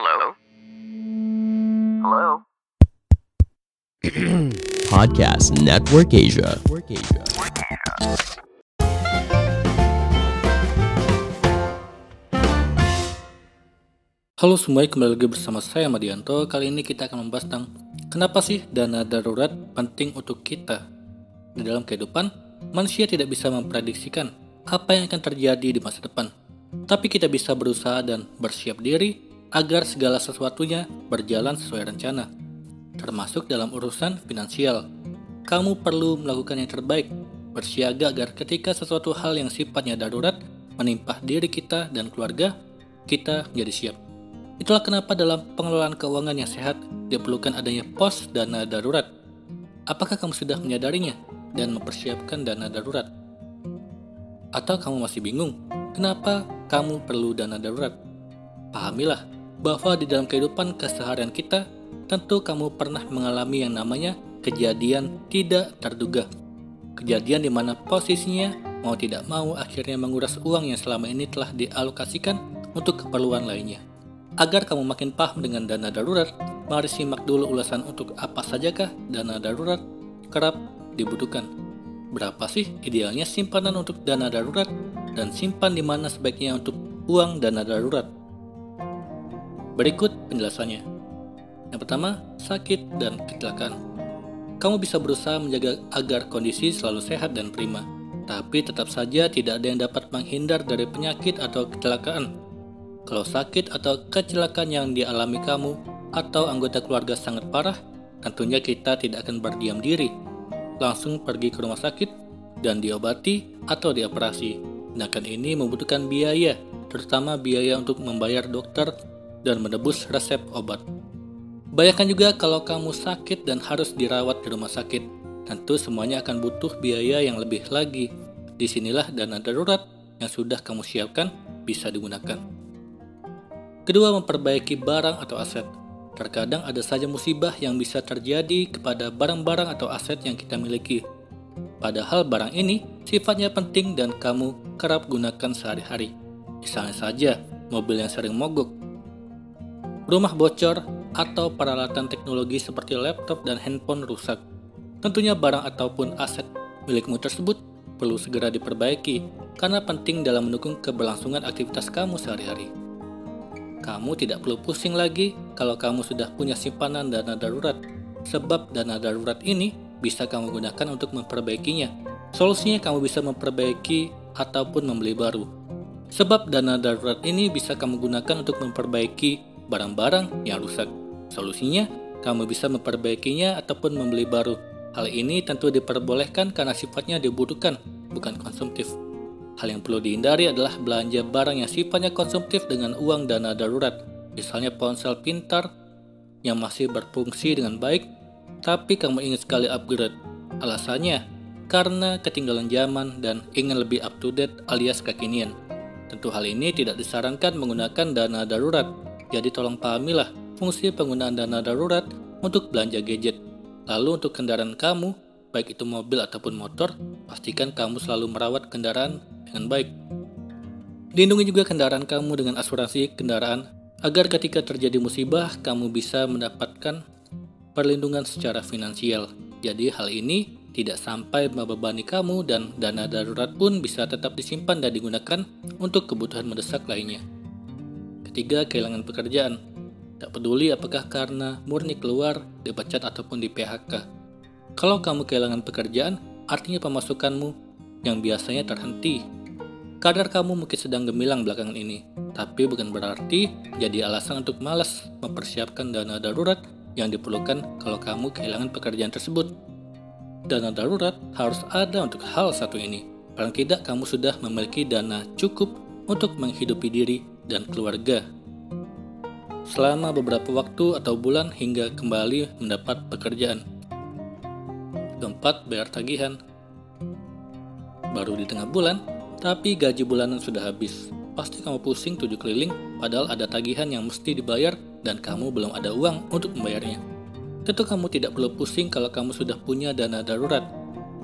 Hello? Hello? Podcast Network Asia. Halo semuanya, kembali lagi bersama saya Madianto. Kali ini kita akan membahas tentang kenapa sih dana darurat penting untuk kita. Di dalam kehidupan, manusia tidak bisa memprediksikan apa yang akan terjadi di masa depan. Tapi kita bisa berusaha dan bersiap diri agar segala sesuatunya berjalan sesuai rencana, termasuk dalam urusan finansial. Kamu perlu melakukan yang terbaik, bersiaga agar ketika sesuatu hal yang sifatnya darurat menimpa diri kita dan keluarga, kita menjadi siap. Itulah kenapa dalam pengelolaan keuangan yang sehat diperlukan adanya pos dana darurat. Apakah kamu sudah menyadarinya dan mempersiapkan dana darurat? Atau kamu masih bingung, kenapa kamu perlu dana darurat? Pahamilah bahwa di dalam kehidupan keseharian kita, tentu kamu pernah mengalami yang namanya kejadian tidak terduga. Kejadian di mana posisinya mau tidak mau akhirnya menguras uang yang selama ini telah dialokasikan untuk keperluan lainnya. Agar kamu makin paham dengan dana darurat, mari simak dulu ulasan untuk apa sajakah dana darurat kerap dibutuhkan. Berapa sih idealnya simpanan untuk dana darurat dan simpan di mana sebaiknya untuk uang dana darurat? Berikut penjelasannya. Yang pertama, sakit dan kecelakaan. Kamu bisa berusaha menjaga agar kondisi selalu sehat dan prima, tapi tetap saja tidak ada yang dapat menghindar dari penyakit atau kecelakaan kalau sakit atau kecelakaan yang dialami kamu atau anggota keluarga sangat parah, tentunya kita tidak akan berdiam diri. Langsung pergi ke rumah sakit dan diobati atau dioperasi. Sedangkan ini membutuhkan biaya, terutama biaya untuk membayar dokter dan menebus resep obat. Bayangkan juga kalau kamu sakit dan harus dirawat di rumah sakit. Tentu semuanya akan butuh biaya yang lebih lagi. Di sinilah dana darurat yang sudah kamu siapkan bisa digunakan. Kedua, memperbaiki barang atau aset. Terkadang ada saja musibah yang bisa terjadi kepada barang-barang atau aset yang kita miliki. Padahal barang ini sifatnya penting dan kamu kerap gunakan sehari-hari. Misalnya saja, mobil yang sering mogok, rumah bocor, atau peralatan teknologi seperti laptop dan handphone rusak. Tentunya barang ataupun aset milikmu tersebut perlu segera diperbaiki karena penting dalam mendukung keberlangsungan aktivitas kamu sehari-hari. Kamu tidak perlu pusing lagi kalau kamu sudah punya simpanan dana darurat, sebab dana darurat ini bisa kamu gunakan untuk memperbaikinya. Solusinya kamu bisa memperbaiki ataupun membeli baru. Sebab dana darurat ini bisa kamu gunakan untuk memperbaiki barang-barang yang rusak. Solusinya, kamu bisa memperbaikinya ataupun membeli baru. Hal ini tentu diperbolehkan karena sifatnya dibutuhkan, bukan konsumtif. Hal yang perlu dihindari adalah belanja barang yang sifatnya konsumtif dengan uang dana darurat, misalnya ponsel pintar yang masih berfungsi dengan baik, tapi kamu ingin sekali upgrade. Alasannya, karena ketinggalan zaman dan ingin lebih up to date alias kekinian. Tentu hal ini tidak disarankan menggunakan dana darurat, jadi tolong pahamilah fungsi penggunaan dana darurat untuk belanja gadget. Lalu untuk kendaraan kamu, baik itu mobil ataupun motor, pastikan kamu selalu merawat kendaraan dengan baik. Lindungi juga kendaraan kamu dengan asuransi kendaraan agar ketika terjadi musibah kamu bisa mendapatkan perlindungan secara finansial. Jadi hal ini tidak sampai membebani kamu dan dana darurat pun bisa tetap disimpan dan digunakan untuk kebutuhan mendesak lainnya. Ketiga, kehilangan pekerjaan. Tak peduli apakah karena murni keluar, dipecat ataupun di PHK. Kalau kamu kehilangan pekerjaan, artinya pemasukanmu yang biasanya terhenti Kadar kamu mungkin sedang gemilang belakangan ini, tapi bukan berarti jadi alasan untuk malas mempersiapkan dana darurat yang diperlukan kalau kamu kehilangan pekerjaan tersebut. Dana darurat harus ada untuk hal satu ini. Paling tidak kamu sudah memiliki dana cukup untuk menghidupi diri dan keluarga. Selama beberapa waktu atau bulan hingga kembali mendapat pekerjaan. Keempat, bayar tagihan. Baru di tengah bulan, tapi gaji bulanan sudah habis. Pasti kamu pusing tujuh keliling, padahal ada tagihan yang mesti dibayar dan kamu belum ada uang untuk membayarnya. Tentu kamu tidak perlu pusing kalau kamu sudah punya dana darurat.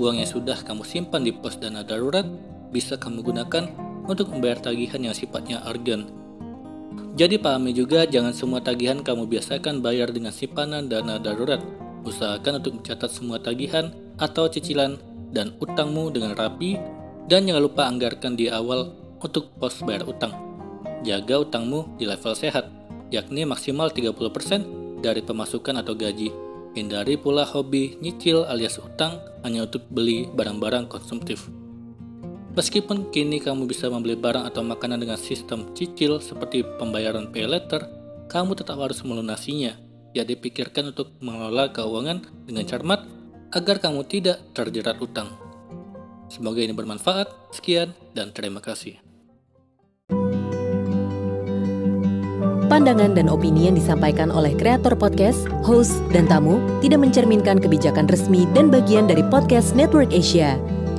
Uang yang sudah kamu simpan di pos dana darurat bisa kamu gunakan untuk membayar tagihan yang sifatnya urgent. Jadi pahami juga jangan semua tagihan kamu biasakan bayar dengan simpanan dana darurat. Usahakan untuk mencatat semua tagihan atau cicilan dan utangmu dengan rapi dan jangan lupa anggarkan di awal untuk pos bayar utang. Jaga utangmu di level sehat, yakni maksimal 30% dari pemasukan atau gaji. Hindari pula hobi nyicil alias utang hanya untuk beli barang-barang konsumtif. Meskipun kini kamu bisa membeli barang atau makanan dengan sistem cicil seperti pembayaran pay letter, kamu tetap harus melunasinya. Jadi pikirkan untuk mengelola keuangan dengan cermat agar kamu tidak terjerat utang. Semoga ini bermanfaat. Sekian dan terima kasih. Pandangan dan opini yang disampaikan oleh kreator podcast, host, dan tamu tidak mencerminkan kebijakan resmi dan bagian dari podcast Network Asia.